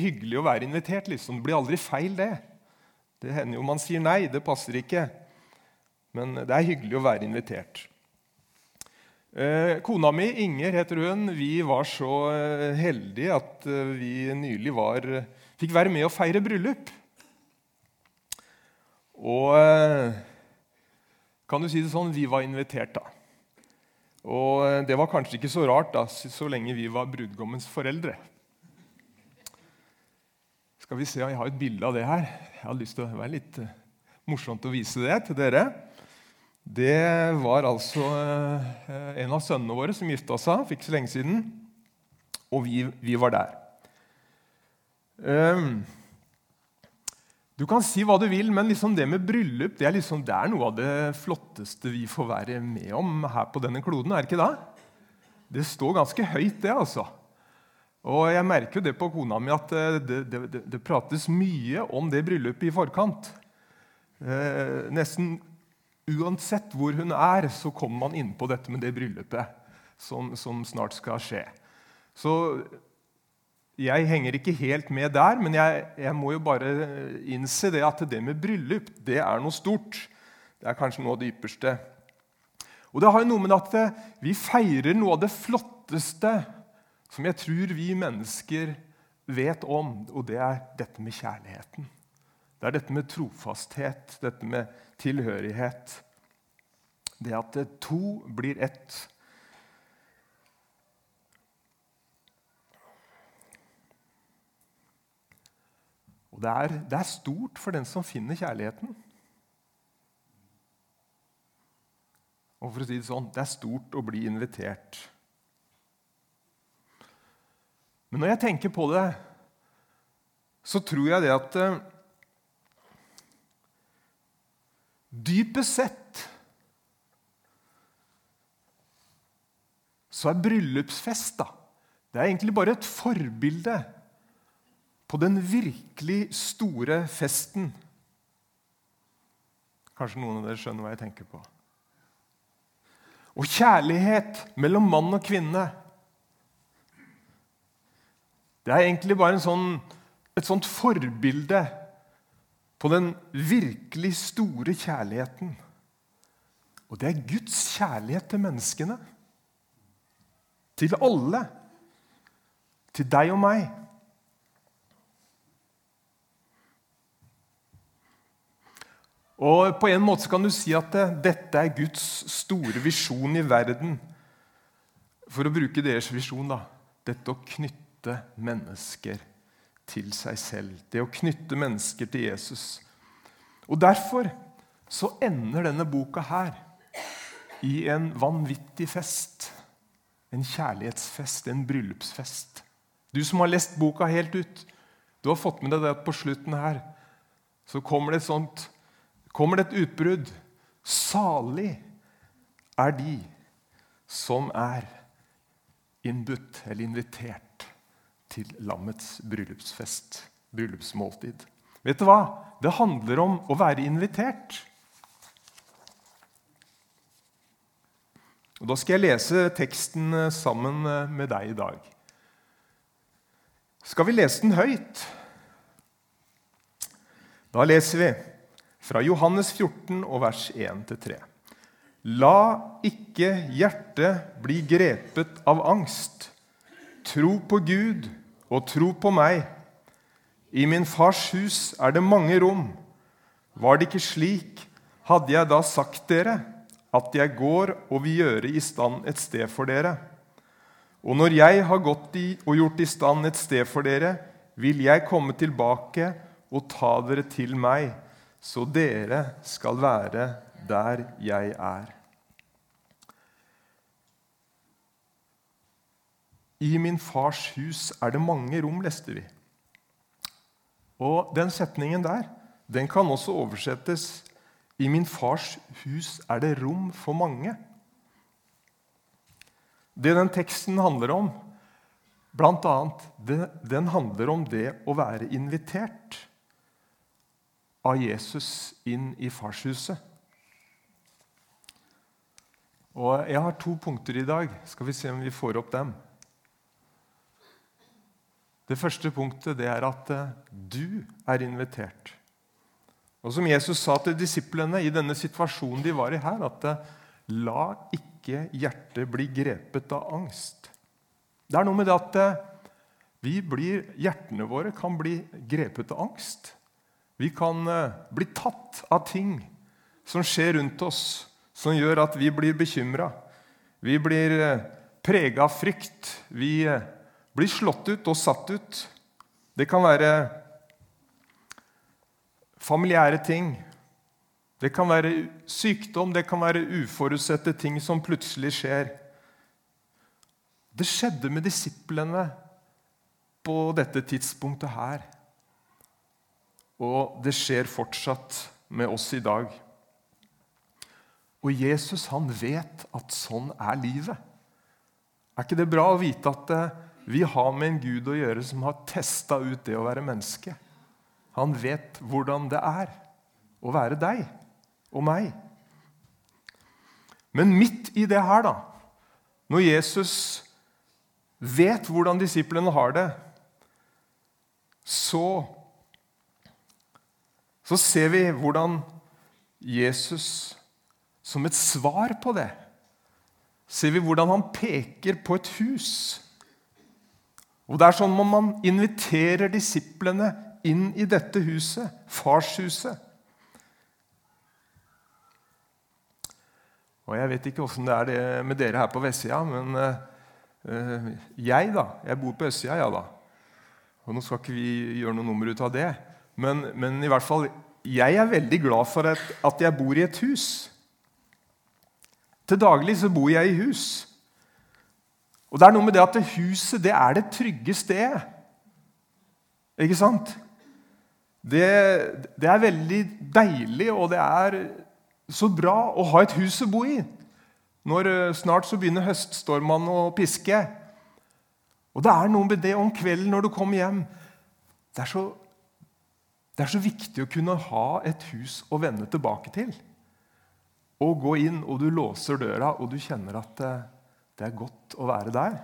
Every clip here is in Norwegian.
hyggelig å være invitert. liksom. Det blir aldri feil, det. Det hender jo man sier nei. Det passer ikke. Men det er hyggelig å være invitert. Eh, kona mi, Inger heter hun, vi var så eh, heldige at eh, vi nylig var, fikk være med å feire bryllup. Og kan du si det sånn, vi var invitert, da. Og det var kanskje ikke så rart da, så lenge vi var brudgommens foreldre. Skal vi se, Jeg har et bilde av det her. Jeg har lyst til å være litt morsomt å vise det til dere. Det var altså eh, en av sønnene våre som gifta seg for ikke så lenge siden. Og vi, vi var der. Um, du kan si hva du vil, men liksom det med bryllup det er, liksom, det er, noe av det flotteste vi får være med om her på denne kloden. er det ikke det? Det står ganske høyt, det. altså. Og Jeg merker jo det på kona mi at eh, det, det, det prates mye om det bryllupet i forkant. Eh, nesten Uansett hvor hun er, så kommer man inn på dette med det bryllupet som, som, snart skal skje. Så jeg henger ikke helt med der, men jeg, jeg, må jo bare innse det at det med bryllup det er noe stort. Det er kanskje noe av det ypperste. Og det har jo noe med at vi feirer noe av det flotteste som jeg tror vi mennesker vet om, og det er dette med kjærligheten. Det er dette med trofasthet, dette med tilhørighet. Det at to blir ett. Og det er, det er stort for den som finner kjærligheten. Og for å si det sånn det er stort å bli invitert. Men når jeg tenker på det, så tror jeg det at uh, Dypest sett så er bryllupsfest da, det er egentlig bare et forbilde på den virkelig store festen. Kanskje noen av dere skjønner hva jeg tenker på. Og kjærlighet mellom mann og kvinne Det er egentlig bare sånn, et sånt forbilde på den virkelig store kjærligheten. Og det er Guds kjærlighet til menneskene. Til alle. Til deg og meg. Og På en måte kan du si at dette er Guds store visjon i verden. For å bruke deres visjon, da. Dette å knytte mennesker til seg selv. Det å knytte mennesker til Jesus. Og Derfor så ender denne boka her i en vanvittig fest. En kjærlighetsfest, en bryllupsfest. Du som har lest boka helt ut, du har fått med deg det at på slutten her så kommer det et sånt kommer det et utbrudd. Salig er de som er innbudt eller invitert til lammets bryllupsfest, bryllupsmåltid. Vet du hva? Det handler om å være invitert. Og Da skal jeg lese teksten eh, sammen eh, med deg i dag. Skal vi lese den høyt? Da leser vi fra Johannes 14 og vers 1-3. La ikke hjertet bli grepet av angst. Tro på Gud og tro på meg. I min fars hus er det mange rom. Var det ikke slik, hadde jeg da sagt dere at jeg går og vil gjøre i stand et sted for dere. Og når jeg har gått i og gjort i stand et sted for dere, vil jeg komme tilbake og ta dere til meg, så dere skal være der jeg er. I min fars hus er det mange rom, leste vi. Og Den setningen der den kan også oversettes I min fars hus er det rom for mange. Det den teksten handler om, blant annet, den handler om det å være invitert av Jesus inn i farshuset. Og Jeg har to punkter i dag. Skal vi se om vi får opp dem. Det første punktet det er at eh, du er invitert. Og som Jesus sa til disiplene i denne situasjonen de var i her, at eh, la ikke hjertet bli grepet av angst. Det er noe med det at eh, vi blir, hjertene våre kan bli grepet av angst. Vi kan bli tatt av ting som skjer rundt oss, som gjør at vi blir bekymra. Vi blir prega av frykt. Vi blir slått ut og satt ut. Det kan være familiære ting. Det kan være sykdom, det kan være uforutsette ting som plutselig skjer. Det skjedde med disiplene på dette tidspunktet her. Og det skjer fortsatt med oss i dag. Og Jesus han vet at sånn er livet. Er ikke det bra å vite at eh, vi har med en Gud å gjøre som har testa ut det å være menneske. Han vet hvordan det er å være deg og meg. Men midt i det her, da, når Jesus vet hvordan disiplene har det, så, så ser vi hvordan Jesus som et svar på det ser vi hvordan han peker på et hus og Det er sånn at man inviterer disiplene inn i dette huset, farshuset. Og Jeg vet ikke åssen det er med dere her på vestsida, men uh, jeg da, jeg bor på østsida. Ja, da. Og Nå skal ikke vi gjøre noe nummer ut av det, men, men i hvert fall, jeg er veldig glad for at, at jeg bor i et hus. Til daglig så bor jeg i hus. Og det er noe med det at huset det er det trygge stedet. Ikke sant? Det, det, er veldig deilig, og det er så bra å ha et hus å bo i. Når eh, Snart så begynner høststormene å piske. Og det er noe med det om kvelden når du kommer hjem. Det er, så, det er så viktig å kunne ha et hus å vende tilbake til. Og gå inn, og du låser døra, og du kjenner at eh, det er godt å være der.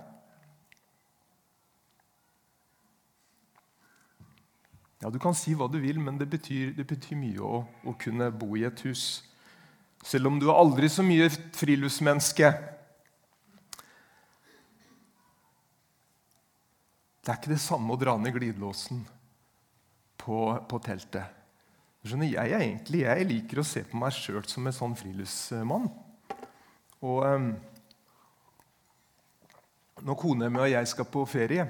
Ja, Du kan si hva du vil, men det betyr, det betyr mye å, å, kunne bo i et hus. Selv om du er aldri så mye friluftsmenneske. Det er ikke det samme å dra ned glidelåsen på, på teltet. Skjønner, jeg, egentlig, jeg liker å se på meg sjøl som en sånn friluftsmann. Og... Um, når kona mi og jeg skal på ferie,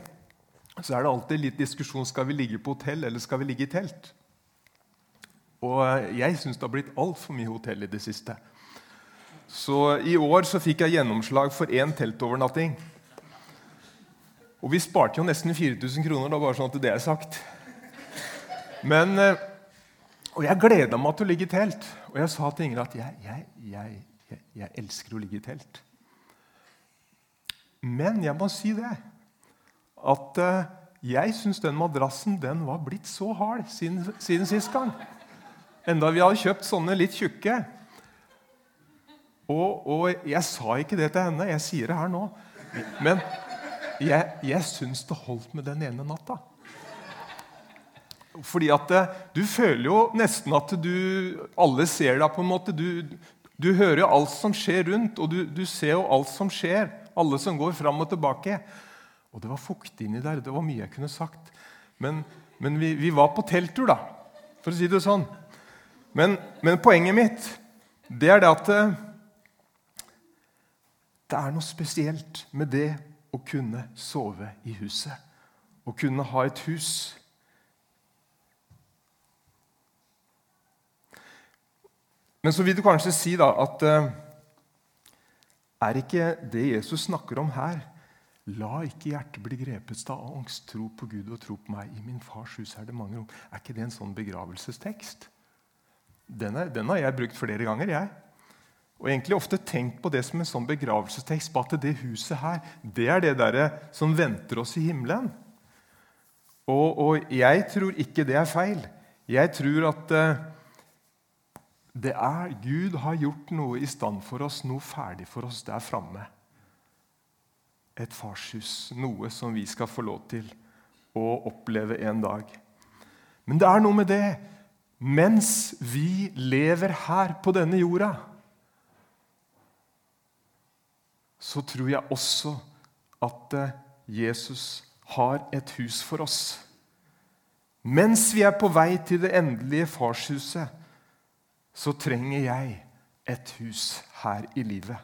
så er det alltid litt diskusjon skal vi ligge på hotell eller skal vi ligge i telt. Og eh, jeg syns det har blitt altfor mye hotell i det siste. Så i år så fikk jeg gjennomslag for én teltovernatting. Og vi sparte jo nesten 4000 kroner, da, bare sånn at det er sagt. Men, eh, Og jeg gleda meg til å ligge i telt. Og jeg sa til Ingrid at jeg, jeg, jeg, jeg elsker å ligge i telt. Men jeg må si det at uh, jeg syns den madrassen den var blitt så hard siden, siden sist gang. Enda vi hadde kjøpt sånne litt tjukke. Og, og, jeg sa ikke det til henne, jeg sier det her nå. Men jeg, jeg syns det holdt med den ene natta. Fordi at uh, Du føler jo nesten at du, alle ser deg. på en måte. Du, du hører jo alt som skjer rundt, og du, du ser jo alt som skjer alle som går fram og tilbake. Og det var fuktig inni der. Det var mye jeg kunne sagt. Men, men vi, vi, var på telttur, da, for å si det sånn. Men, men poenget mitt det er det at eh, det er noe spesielt med det å kunne sove i huset. Å kunne ha et hus. Men så vil du kanskje si da at uh, er ikke det Jesus snakker om her La ikke hjertet bli grepet av angst. Tro på Gud og tro på meg. I min fars hus er det mange rom. Er ikke det en sånn begravelsestekst? Den, er, den har jeg brukt flere ganger. jeg. Og egentlig ofte tenkt på det som en sånn begravelsestekst. på at Det huset her, det er det der som venter oss i himmelen. Og, og jeg tror ikke det er feil. Jeg tror at uh, det er Gud har gjort noe i stand for oss, noe ferdig for oss der framme. Et farshus, noe som vi skal få lov til å oppleve en dag. Men det er noe med det mens vi lever her på denne jorda, så tror jeg også at eh, Jesus har et hus for oss. Mens vi er på vei til det endelige farshuset, så trenger jeg et hus her i livet.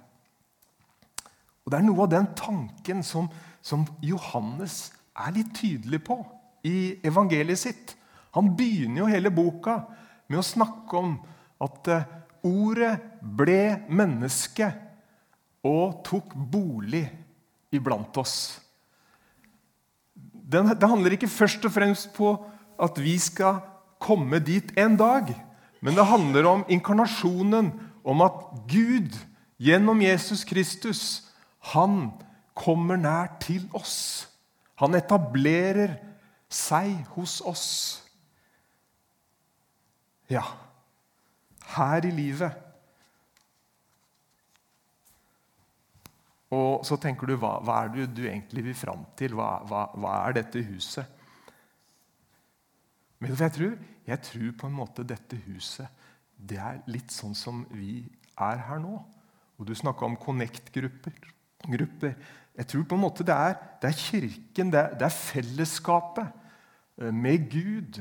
Og Det er noe av den tanken som, som Johannes er litt tydelig på i evangeliet sitt. Han begynner jo hele boka med å snakke om at eh, ordet ble menneske og tok bolig iblant oss. Det handler ikke først og fremst på at vi skal komme dit en dag, men det handler om inkarnasjonen, om at Gud gjennom Jesus Kristus han kommer nær til oss. Han etablerer seg hos oss. Ja, her i livet. Og så tenker du hva, hva er det du egentlig vil fram til? Hva, hva, hva er dette huset? Men jeg tror, jeg tror på en måte dette huset det er litt sånn som vi er her nå. Og Du snakka om Connect-grupper. Jeg tror på en måte det er, det er kirken, det er, det er fellesskapet eh, med Gud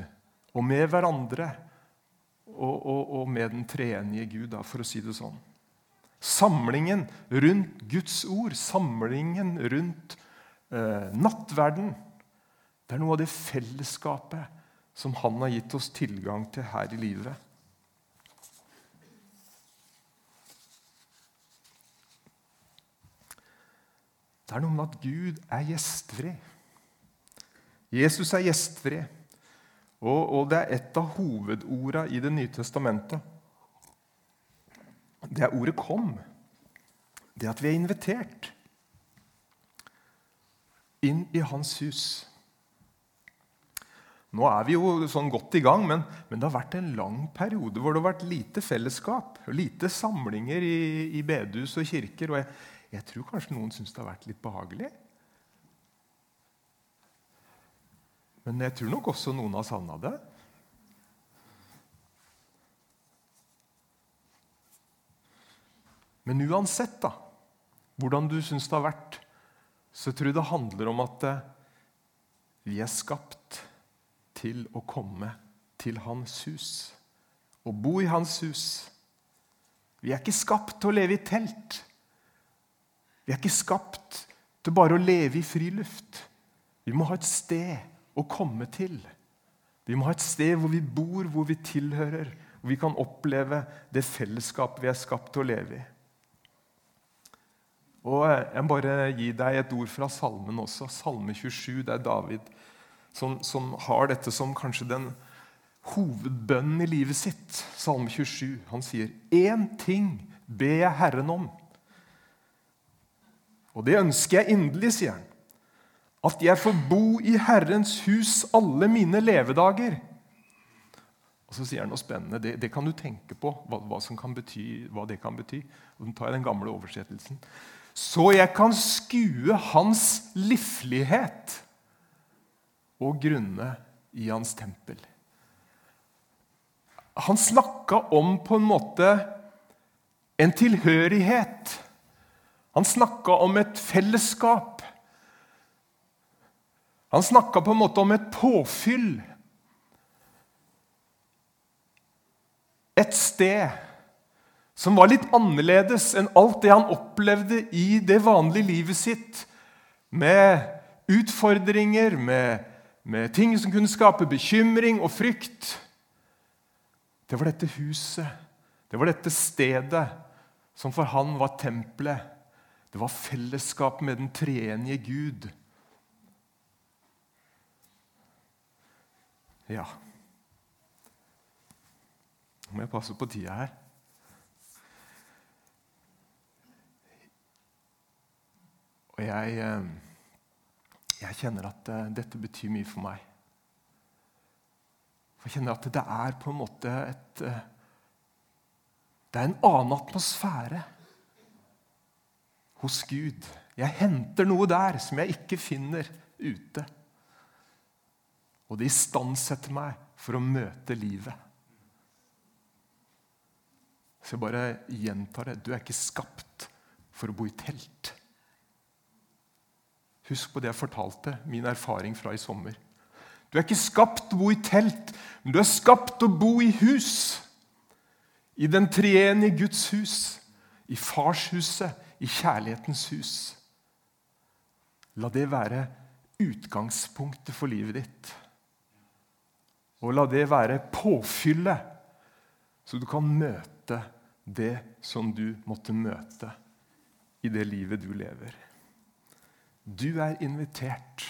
og med hverandre og, og, og med den treenige Gud, da, for å si det sånn. Samlingen rundt Guds ord, samlingen rundt eh, nattverden, det er noe av det fellesskapet som Han har gitt oss tilgang til her i livet. Det er noe med at Gud er gjestfri. Jesus er gjestfri. Og, og det er et av hovedorda i Det nye testamentet. Det er ordet 'kom'. Det at vi er invitert inn i hans hus. Nå er vi jo sånn godt i gang, men, men, det har vært en lang periode hvor det har vært lite fellesskap. Lite samlinger i, i bedehus og kirker. Og jeg, jeg tror kanskje noen syns det har vært litt behagelig. Men jeg tror nok også noen har savna det. Men uansett da, hvordan du syns det har vært, så tror jeg det handler om at eh, vi er skapt til å komme til hans hus og bo i hans hus. Vi er ikke skapt til å leve i telt. Vi er ikke skapt til bare å leve i friluft. Vi må ha et sted å komme til. Vi må ha et sted hvor vi bor, hvor vi tilhører, hvor vi kan oppleve det fellesskapet vi er skapt til å leve i. Og Jeg må bare gi deg et ord fra salmen også. Salme 27. Det er David som, som har dette som kanskje den hovedbønnen i livet sitt. Salme 27. Han sier, 'Én ting ber jeg Herren om.' Og det ønsker jeg inderlig, sier han at jeg får bo i Herrens hus alle mine levedager. Og Så sier han noe spennende. Det, det kan du tenke på, hva, hva, bety, hva, det kan bety. Og Nå tar jeg den gamle oversettelsen. Så jeg kan skue hans liflighet og grunne i hans tempel. Han snakka om på en måte en tilhørighet. Han snakka om et fellesskap. Han snakka på en måte om et påfyll. Et sted som var litt annerledes enn alt det han opplevde i det vanlige livet sitt, med utfordringer, med, med ting som kunne skape bekymring og frykt. Det var dette huset, det var dette stedet, som for han var tempelet. Det var fellesskap med den treenige Gud. Ja Nå må jeg passe på tida her. Og jeg, eh, jeg kjenner at eh, dette betyr mye for meg. Jeg kjenner at det er på en måte et eh, Det er en annen atmosfære hos Gud. Jeg henter noe der som jeg ikke finner ute. Og det istandsetter meg for å møte livet. Så jeg bare gjentar det. Du er ikke skapt for å bo i telt. Husk på det jeg fortalte, min erfaring fra i sommer. Du er ikke skapt til å bo i telt, men du er skapt til å bo i hus. I den treenige Guds hus, i farshuset, i kjærlighetens hus. La det være utgangspunktet for livet ditt. Og la det være påfyllet, så du kan møte det som du måtte møte i det livet du lever. Du er invitert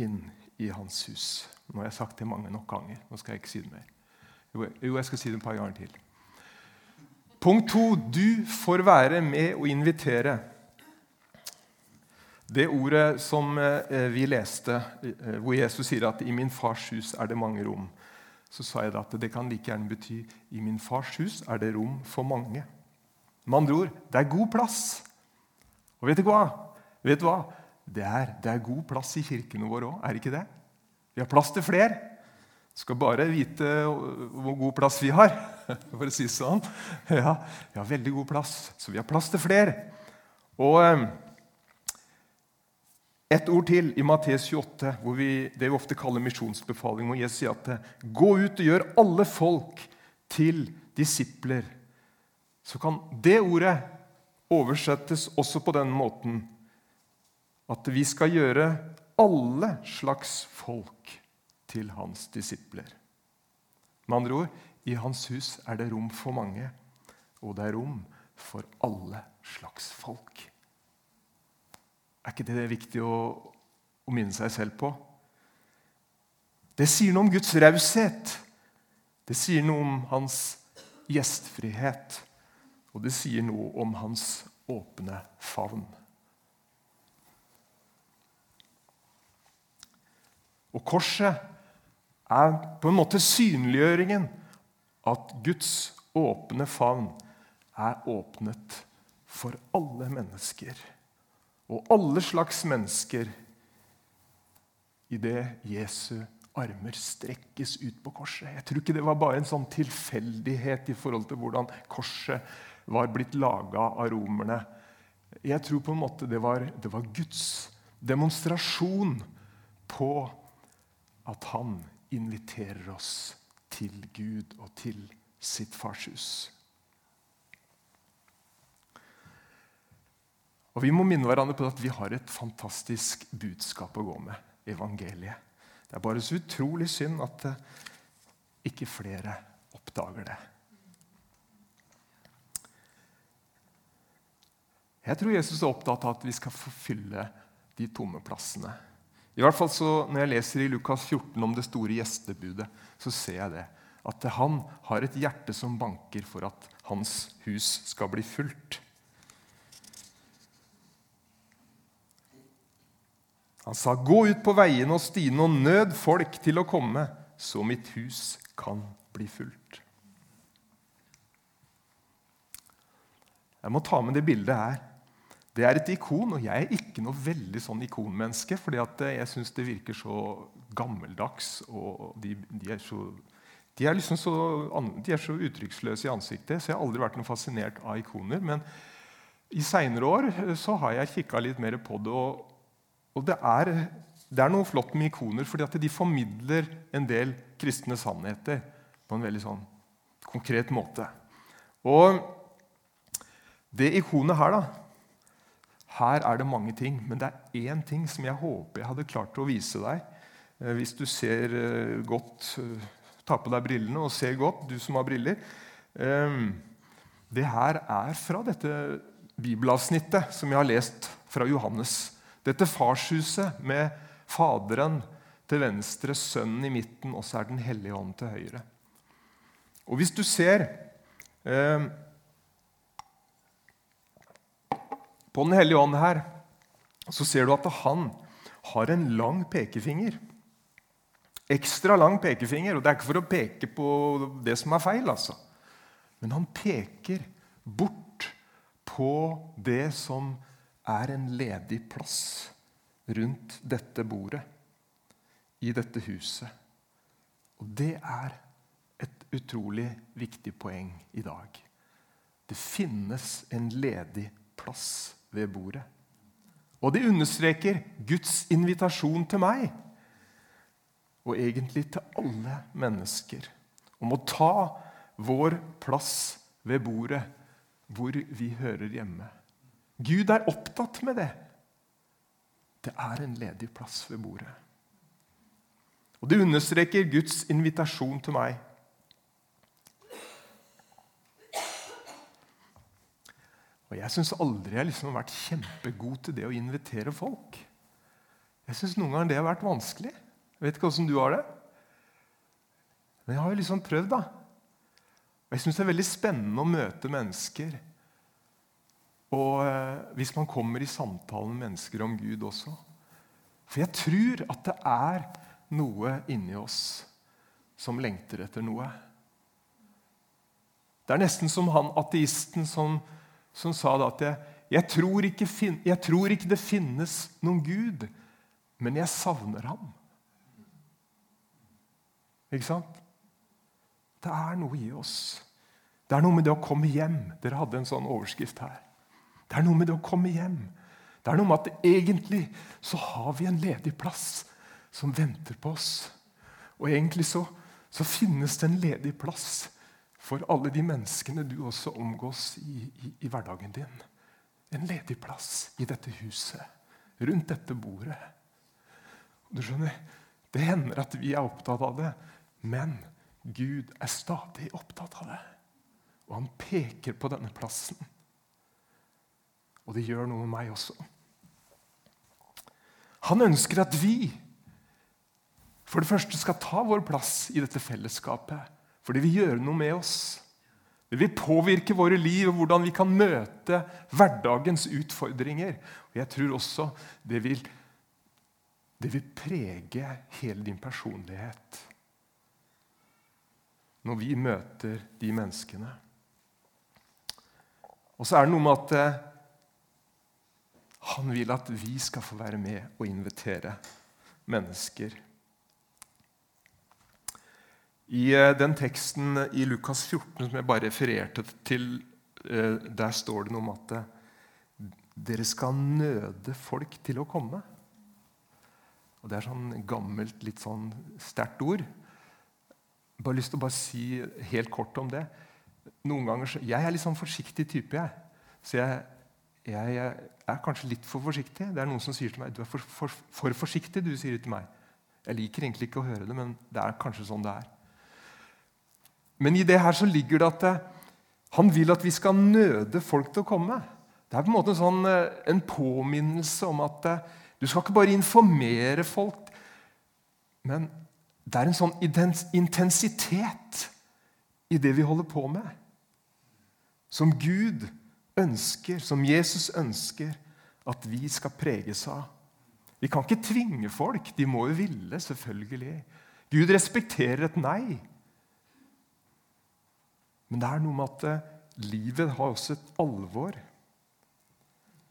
inn i hans hus. Nå har jeg sagt det mange nok ganger. Nå skal jeg ikke si det mer. Jo, jeg skal si det et par ganger til. Punkt to du får være med og invitere. Det ordet som eh, vi leste, eh, hvor Jesus sier at 'i min fars hus er det mange rom', så sa jeg at det kan like gjerne bety 'i min fars hus er det rom for mange'. Med andre ord det er god plass. Og vet du hva? Vet du hva? Det, er, det er god plass i kirkene våre òg, er det ikke det? Vi har plass til flere. Skal bare vite hvor god plass vi har, for å si det sånn. Ja, vi har veldig god plass, så vi har plass til flere. Og eh, et ord til i Matteus 28, hvor vi, det vi ofte kaller misjonsbefaling, hvor Jesus sier at eh, gå ut og gjør alle folk til disipler. Så kan det ordet oversettes også på den måten at vi skal gjøre alle slags folk til hans disipler. Med andre ord i hans hus er det rom for mange, og det er rom for alle slags folk. Er ikke det viktig å, å minne seg selv på? Det sier noe om Guds raushet. Det sier noe om hans gjestfrihet. Og det sier noe om hans åpne favn. Og korset er på en måte synliggjøringen at Guds åpne favn er åpnet for alle mennesker. Og alle slags mennesker idet Jesu armer strekkes ut på korset. Jeg tror ikke det var bare en sånn tilfeldighet i forhold til hvordan korset var blitt laga av romerne. Jeg tror på en måte det var, det var Guds demonstrasjon på at han inviterer oss til Gud og til sitt farshus. Og Vi må minne hverandre på at vi har et fantastisk budskap å gå med. Evangeliet. Det er bare så utrolig synd at eh, ikke flere oppdager det. Jeg tror Jesus er opptatt av at vi skal forfylle de tomme plassene i hvert fall så, Når jeg leser i Lukas 14 om det store gjestebudet, så ser jeg det. At han har et hjerte som banker for at hans hus skal bli fullt. Han sa, 'Gå ut på veiene og stiene og nød folk til å komme, så mitt hus kan bli fullt.' Jeg må ta med det bildet her. Det er et ikon, og jeg er ikke noe veldig sånn ikonmenneske. fordi jeg syns det virker så gammeldags, og de, de, er så, de, liksom så, så uttrykksløse i ansiktet. Så jeg har aldri vært noe fascinert av ikoner. Men i seinere år eh, så har jeg kikka litt mer på det. Og, og det, er, det, er, noe flott med ikoner, fordi de formidler en del kristne sannheter på en veldig sånn konkret måte. Og det ikonet her, da her er det mange ting, men det er én ting som jeg håper jeg hadde klart å vise deg. Eh, hvis du ser eh, godt, eh, ta på deg brillene og ser godt, du som har briller. Det her er fra dette bibelavsnittet som jeg har lest fra Johannes. Dette farshuset med Faderen til venstre, Sønnen i midten, og så er Den hellige ånd til høyre. Og Hvis du ser på Den hellige ånd her så ser du at han har en lang pekefinger. Ekstra lang pekefinger. Og det er ikke for å peke på det som er feil, altså. Men han peker bort på det som er en ledig plass rundt dette bordet. i dette huset. Og det er et utrolig viktig poeng i dag. Det finnes en ledig plass ved bordet. Og det understreker Guds invitasjon til meg, og egentlig til alle mennesker, om å ta vår plass ved bordet hvor vi hører hjemme. Gud er opptatt med det. Det er en ledig plass ved bordet. Og Det understreker Guds invitasjon til meg. Og Jeg syns aldri jeg liksom har vært kjempegod til det å invitere folk. Jeg syns noen ganger det har vært vanskelig. Jeg vet ikke åssen du har det. Men jeg har jo liksom prøvd, da. Og Jeg syns det er veldig spennende å møte mennesker. Og eh, hvis man kommer i samtale med mennesker om Gud også. For jeg tror at det er noe inni oss som lengter etter noe. Det er nesten som han ateisten som som sa da at jeg, jeg, tror ikke, jeg, tror ikke, det finnes noen Gud, men jeg savner ham. Ikke sant? Det er noe i oss. Det er noe med det å komme hjem. Dere hadde en sånn overskrift her. Det er noe med det å komme hjem. Det er noe med at egentlig så har vi en ledig plass som venter på oss. Og egentlig så, så finnes det en ledig plass for alle de menneskene du også omgås i, i, i, hverdagen din. En ledig plass i dette huset, rundt dette bordet. Du skjønner, Det hender at vi er opptatt av det, men Gud er stadig opptatt av det. Og han peker på denne plassen. Og det gjør noe med meg også. Han ønsker at vi for det første skal ta vår plass i dette fellesskapet for det vil gjøre noe med oss. Det vil påvirke våre liv og hvordan vi kan møte hverdagens utfordringer. Og jeg tror også det vil, det vil prege hele din personlighet når vi møter de menneskene. Og så er det noe med at eh, han vil at vi skal få være med og invitere mennesker i eh, den teksten i Lukas 14 som jeg bare refererte til, eh, der står det noe om at eh, dere skal nøde folk til å komme. Og Det er sånn gammelt, litt sånn sterkt ord. Jeg har lyst til å bare si helt kort om det. Noen ganger, Jeg er litt sånn forsiktig type. jeg. Så jeg, jeg, er kanskje litt for forsiktig. Det er noen som sier til meg du er for, for, for forsiktig. du sier det til meg. Jeg liker egentlig ikke å høre det, men det er kanskje sånn det er. Men i det her så ligger det at eh, han vil at vi skal nøde folk til å komme. Det er på en måte en, sånn, eh, en påminnelse om at eh, du skal ikke bare informere folk, men det er en sånn intensitet i det vi holder på med. Som Gud ønsker, som Jesus ønsker at vi skal preges av. Vi kan ikke tvinge folk. De må jo ville, selvfølgelig. Gud respekterer et nei. Men det er noe med at eh, livet har også et alvor.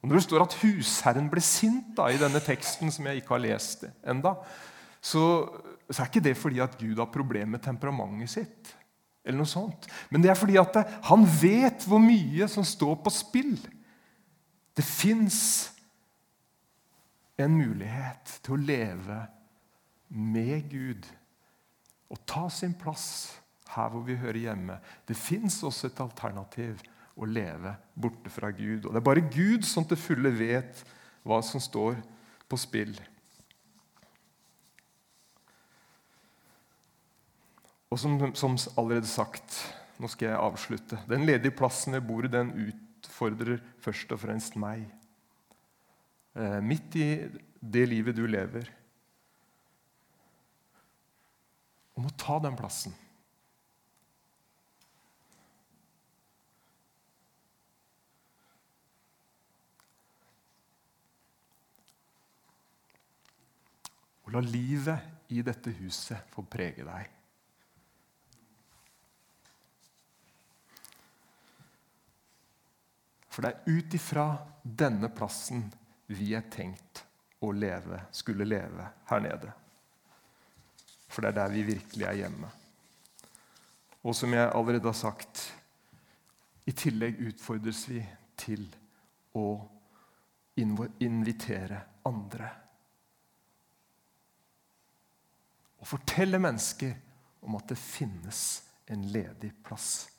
Og Når det står at husherren ble sint da, i denne teksten, som jeg ikke har lest enda, så, så er ikke det fordi at Gud har problemer med temperamentet sitt. eller noe sånt. Men det er fordi at eh, han vet hvor mye som står på spill. Det fins en mulighet til å leve med Gud og ta sin plass her hvor vi hører hjemme. Det fins også et alternativ å leve borte fra Gud. Og Det er bare Gud som til fulle vet hva som står på spill. Og som, som allerede sagt, nå skal jeg avslutte. Den ledige plassen ved bordet den utfordrer først og fremst meg. Eh, midt i det livet du lever. Om å ta den plassen. La livet i dette huset få prege deg. For det er ut ifra denne plassen vi er tenkt å leve, skulle leve her nede. For det er der vi virkelig er hjemme. Og som jeg allerede har sagt, i tillegg utfordres vi til å invitere andre. Og fortelle mennesker om at det finnes en ledig plass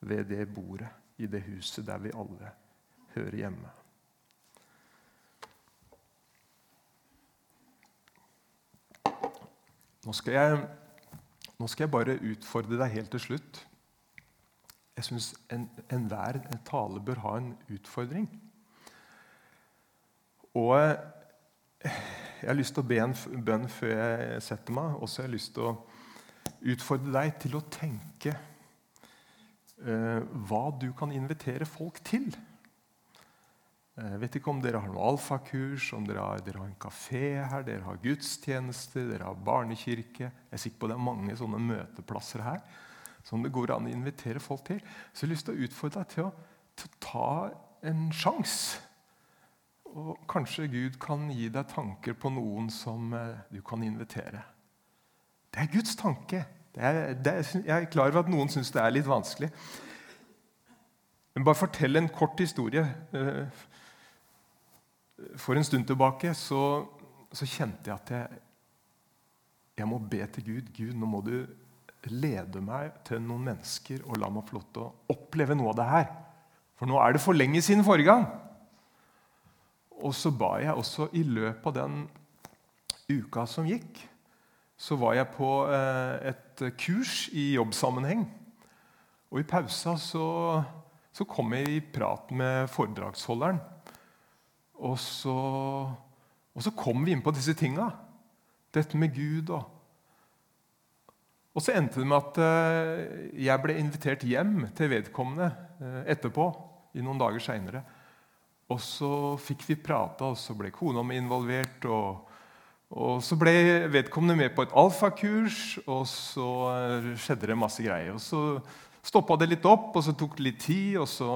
ved det bordet i det huset der vi alle hører hjemme. Nå skal jeg, nå skal jeg bare utfordre deg helt til slutt. Jeg syns enhver en tale bør ha en utfordring. Og jeg har lyst til å be en bønn før jeg setter meg. Og så har jeg lyst til å utfordre deg til å tenke uh, hva du kan invitere folk til. Jeg uh, vet ikke om dere har noe alfakurs, om dere har, dere har, en kafé her, dere har gudstjenester, dere har barnekirke. Jeg er sikker på det er mange sånne møteplasser her som det går an å invitere folk til. Så jeg har lyst til å utfordre deg til å, til å ta en sjanse og kanskje Gud kan gi deg tanker på noen som eh, du kan invitere. Det er Guds tanke. Er, er, jeg er klar over at noen syns det er litt vanskelig. Men bare fortell en kort historie. Eh, for en stund tilbake så, så kjente jeg at jeg, jeg må be til Gud. Gud, nå må du lede meg til noen mennesker og la meg få lov til å oppleve noe av det her. For nå er det for lenge siden forrige gang. Og så ba jeg også i løpet av den uka som gikk, så var jeg på eh, et kurs i jobbsammenheng. Og i pausa så, så kom jeg i prat med foredragsholderen. Og så, og så kom vi inn på disse tinga. Dette med Gud og Og så endte det med at eh, jeg ble invitert hjem til vedkommende eh, etterpå, i noen dager seinere. Og så fikk vi prata, og så ble kona mi involvert. Og, og, så ble vedkommende med på et alfakurs, og så eh, skjedde det masse greier. Og så stoppa det litt opp, og så tok det litt tid. og så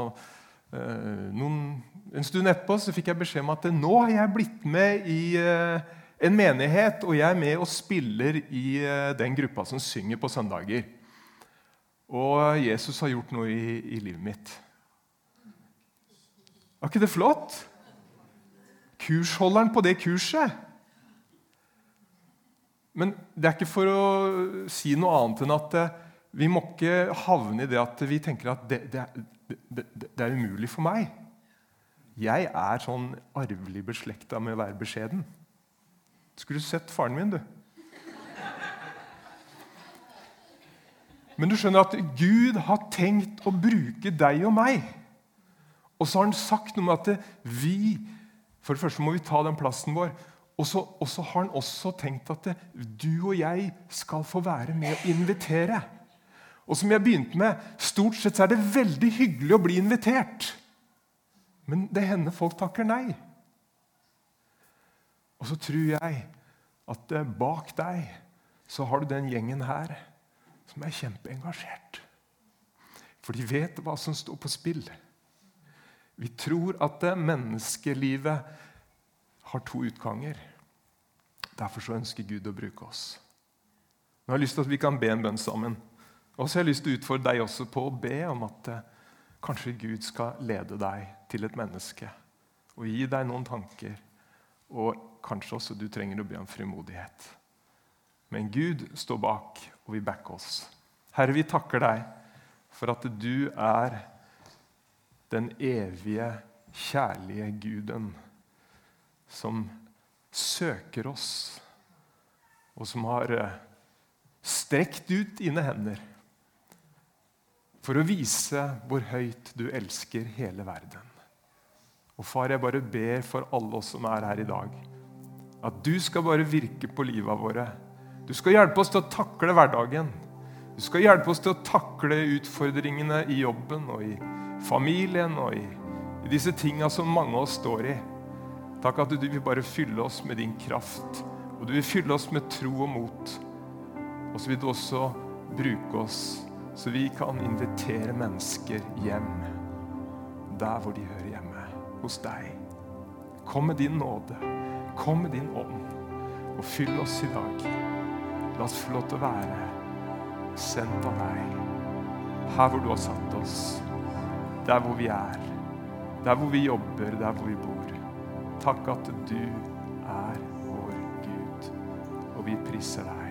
eh, noen, En stund etterpå så fikk jeg beskjed om at nå har jeg blitt med i eh, en menighet, og jeg er med og spiller i eh, den gruppa som synger på søndager. Og Jesus har gjort noe i, i livet mitt. Var ikke det flott? Kursholderen på det kurset. Men det er ikke for å si noe annet enn at eh, vi må ikke havne i det at vi tenker at det, det, det, det er umulig for meg. Jeg er sånn arvelig beslekta med å være beskjeden. Skulle du sett faren min, du. Men du skjønner at Gud har tenkt å bruke deg og meg og så har han sagt noe med at vi For det første må vi ta den plassen vår. Og så, og så har han også tenkt at du og jeg skal få være med å invitere. Og som jeg begynte med, Stort sett så er det veldig hyggelig å bli invitert. Men det hender folk takker nei. Og så tror jeg at eh, bak deg så har du den gjengen her som er kjempeengasjert. For de vet hva som står på spill. Vi tror at menneskelivet har to utganger. Derfor så ønsker Gud å bruke oss. Nå har jeg lyst til at vi kan be en bønn sammen. Og så har jeg lyst til å utfordre deg også på å be om at eh, kanskje Gud skal lede deg til et menneske og gi deg noen tanker. Og kanskje også du trenger å be om frimodighet. Men Gud står bak, og vi backer oss. Herre, vi takker deg for at du er den evige, kjærlige Guden som søker oss, og som har eh, strekt ut dine hender for å vise hvor høyt du elsker hele verden. Og far, jeg bare ber for alle oss som er her i dag, at du skal bare virke på livet våre. Du skal hjelpe oss til å takle hverdagen. Du skal hjelpe oss til å takle utfordringene i jobben og i familien og i, i disse tinga som mange av oss står i. Takk at du vil bare fylle oss med din kraft, og du vil fylle oss med tro og mot. Og så vil du også bruke oss så vi kan invitere mennesker hjem der hvor de hører hjemme, hos deg. Kom med din nåde, kom med din ånd, og fyll oss i dag. La oss få lov til å være sendt av deg her hvor du har satt oss, der hvor vi er, der hvor vi jobber, der hvor vi bor. Takk at du er vår Gud, og vi priser deg.